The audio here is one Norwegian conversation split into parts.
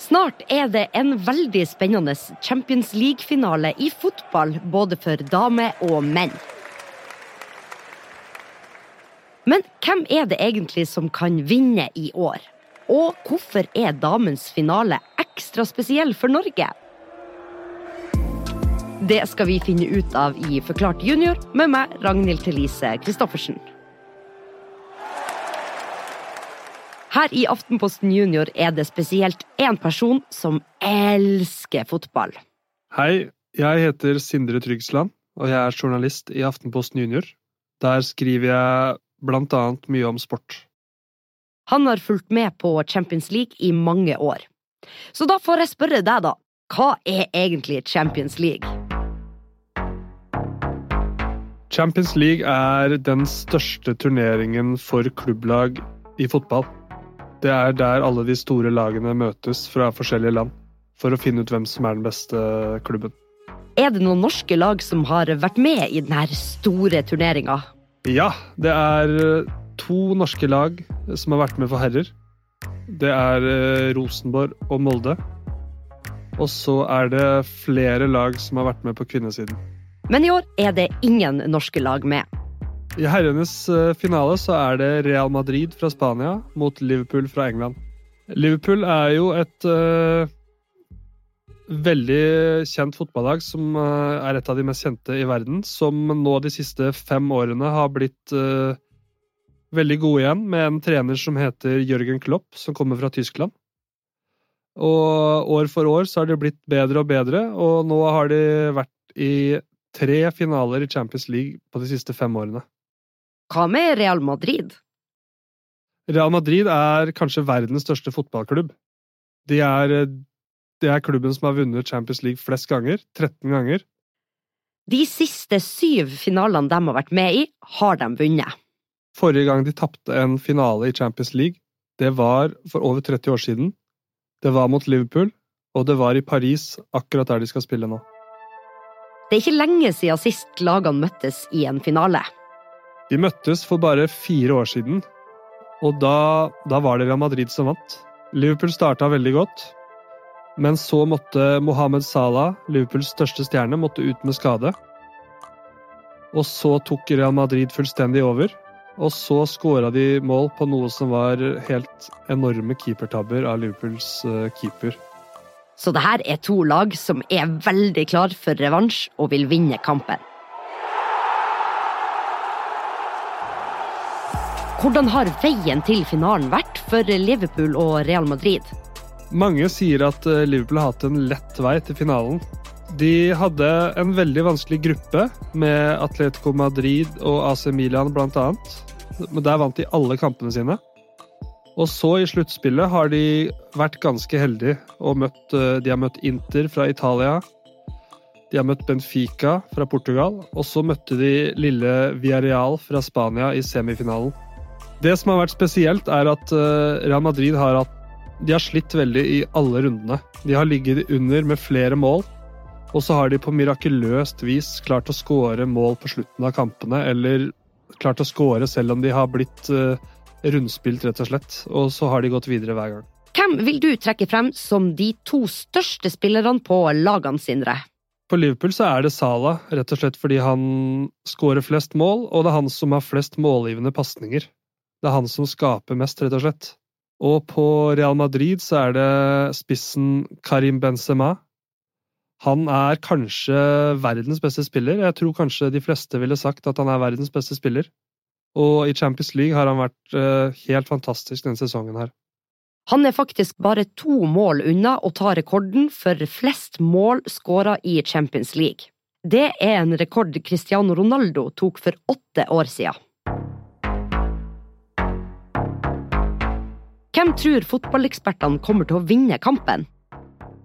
Snart er det en veldig spennende Champions League-finale i fotball, både for damer og menn. Men hvem er det egentlig som kan vinne i år? Og hvorfor er damens finale ekstra spesiell for Norge? Det skal vi finne ut av i Forklart junior med meg, Ragnhild Thelise Christoffersen. Her i Aftenposten Junior er det spesielt én person som elsker fotball. Hei, jeg heter Sindre Tryggsland, og jeg er journalist i Aftenposten Junior. Der skriver jeg blant annet mye om sport. Han har fulgt med på Champions League i mange år. Så da får jeg spørre deg, da. Hva er egentlig Champions League? Champions League er den største turneringen for klubblag i fotball. Det er der alle de store lagene møtes fra forskjellige land, for å finne ut hvem som er den beste klubben. Er det noen norske lag som har vært med i denne store turneringa? Ja, det er eh, to norske lag som har vært med for herrer. Det er eh, Rosenborg og Molde. Og så er det flere lag som har vært med på kvinnesiden. Men i år er det ingen norske lag med. I herrenes eh, finale så er det Real Madrid fra Spania mot Liverpool fra England. Liverpool er jo et uh, veldig kjent fotballag som uh, er et av de mest kjente i verden. Som nå de siste fem årene har blitt uh, veldig gode igjen, med en trener som heter Jørgen Klopp, som kommer fra Tyskland. Og år for år så har de blitt bedre og bedre, og nå har de vært i tre finaler i Champions League på de siste fem årene. Hva med Real Madrid? Real Madrid er kanskje verdens største fotballklubb. Det er, det er klubben som har vunnet Champions League flest ganger. 13 ganger. De siste syv finalene de har vært med i, har de vunnet. Forrige gang de tapte en finale i Champions League, det var for over 30 år siden. Det var mot Liverpool, og det var i Paris, akkurat der de skal spille nå. Det er ikke lenge siden sist lagene møttes i en finale. De møttes for bare fire år siden, og da, da var det Real Madrid som vant. Liverpool starta veldig godt, men så måtte Mohammed Salah, Liverpools største stjerne, måtte ut med skade. Og så tok Real Madrid fullstendig over, og så skåra de mål på noe som var helt enorme keepertabber av Liverpools eh, keeper. Så det her er to lag som er veldig klar for revansj og vil vinne kampen. Hvordan har veien til finalen vært for Liverpool og Real Madrid? Mange sier at eh, Liverpool har hatt en lett vei til finalen. De hadde en veldig vanskelig gruppe med Atletico Madrid og AC Milan annet. Men der vant de alle kampene sine. Og så i sluttspillet har de vært ganske heldige og møtt, eh, de har møtt Inter fra Italia. De har møtt Benfica fra Portugal, og så møtte de lille Villarreal fra Spania i semifinalen. Det som har vært spesielt, er at eh, Real Madrid har, hatt, de har slitt veldig i alle rundene. De har ligget under med flere mål, og så har de på mirakuløst vis klart å skåre mål på slutten av kampene, eller klart å skåre selv om de har blitt uh, rundspilt, rett og slett. Og så har de gått videre hver gang. Hvem vil du trekke frem som de to største spillerne på lagene sine? På Liverpool så er det Salah, rett og slett fordi han skårer flest mål, og det er han som har flest målgivende pasninger. Det er han som skaper mest, rett og slett. Og på Real Madrid så er det spissen Karim Benzema, han er kanskje verdens beste spiller. Jeg tror kanskje de fleste ville sagt at han er verdens beste spiller. Og i Champions League har han vært uh, helt fantastisk denne sesongen her. Han er faktisk bare to mål unna å ta rekorden for flest mål skåra i Champions League. Det er en rekord Cristiano Ronaldo tok for åtte år siden. Hvem tror fotballekspertene kommer til å vinne kampen?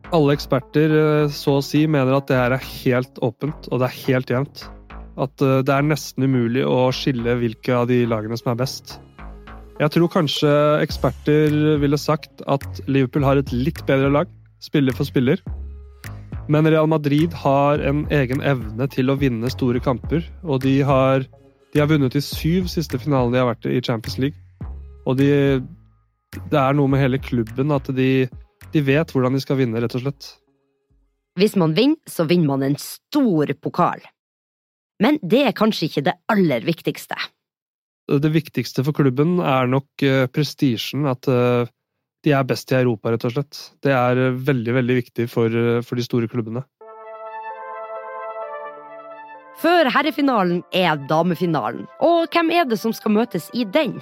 Alle eksperter eh, så å si mener at det her er helt åpent, og det er helt jevnt. At eh, det er nesten umulig å skille hvilke av de lagene som er best. Jeg tror kanskje eksperter ville sagt at Liverpool har et litt bedre lag, spiller for spiller. Men Real Madrid har en egen evne til å vinne store kamper, og de har, de har vunnet de syv siste finalene de har vært i Champions League. Og de, det er noe med hele klubben at de De vet hvordan de skal vinne, rett og slett. Hvis man vinner, så vinner man en stor pokal. Men det er kanskje ikke det aller viktigste. Det viktigste for klubben er nok uh, prestisjen. At uh, de er best i Europa, rett og slett. Det er uh, veldig, veldig viktig for, for de store klubbene. Før herrefinalen er damefinalen, og hvem er det som skal møtes i den?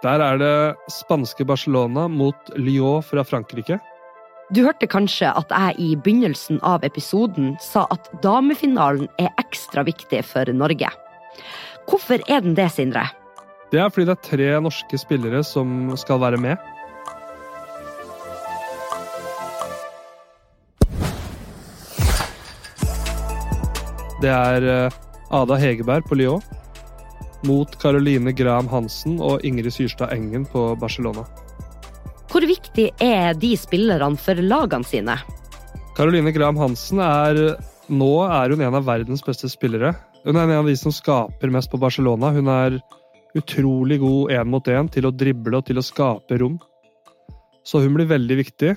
Der er det spanske Barcelona mot Lyon fra Frankrike. Du hørte kanskje at jeg i begynnelsen av episoden sa at damefinalen er ekstra viktig for Norge. Hvorfor er den det, Sindre? Det er fordi det er tre norske spillere som skal være med. Det er eh, Ada Hegerberg på Lyon mot Caroline Graham Hansen og Ingrid Syrstad Engen på Barcelona. Hvor viktig er de spillerne for lagene sine? Caroline Graham Hansen er Nå er hun en av verdens beste spillere. Hun er en av de som skaper mest på Barcelona. Hun er utrolig god én mot én til å drible og til å skape rom. Så hun blir veldig viktig.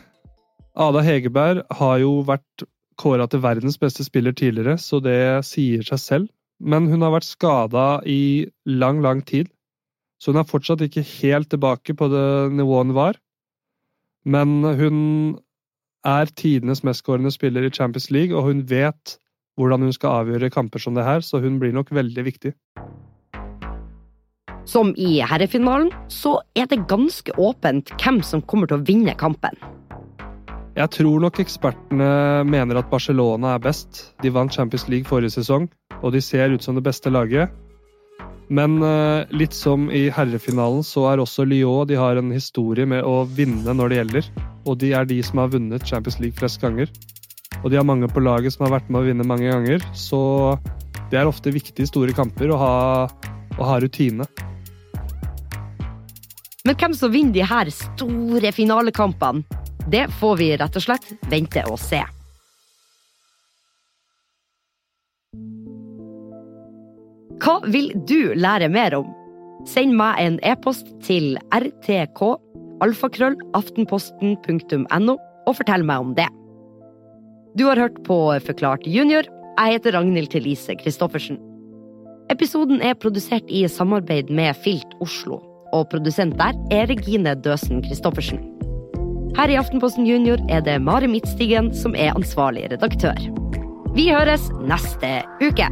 Ada Hegerberg har jo vært kåra til verdens beste spiller tidligere, så det sier seg selv. Men hun har vært skada i lang, lang tid. Så hun er fortsatt ikke helt tilbake på det nivået hun var. Men hun er tidenes mestskårende spiller i Champions League, og hun vet hvordan hun skal avgjøre kamper som det her, så hun blir nok veldig viktig. Som i herrefinalen, så er det ganske åpent hvem som kommer til å vinne kampen. Jeg tror nok ekspertene mener at Barcelona er best. De vant Champions League forrige sesong, og de ser ut som det beste laget. Men eh, litt som i herrefinalen, så er også Lyon De har en historie med å vinne når det gjelder. Og de er de som har vunnet Champions League flest ganger. Og de har mange på laget som har vært med å vinne mange ganger. Så det er ofte viktig i store kamper å ha, å ha rutine. Men hvem som vinner de her store finalekampene, det får vi rett og slett vente og se. Hva vil du lære mer om? Send meg en e-post til rtk alfakrøllaftenposten.no og fortell meg om det. Du har hørt på Forklart junior. Jeg heter Ragnhild Thelise Christoffersen. Episoden er produsert i samarbeid med Filt Oslo, og produsent der er Regine Døsen Christoffersen. Her i Aftenposten Junior er det Mari Midtstigen som er ansvarlig redaktør. Vi høres neste uke!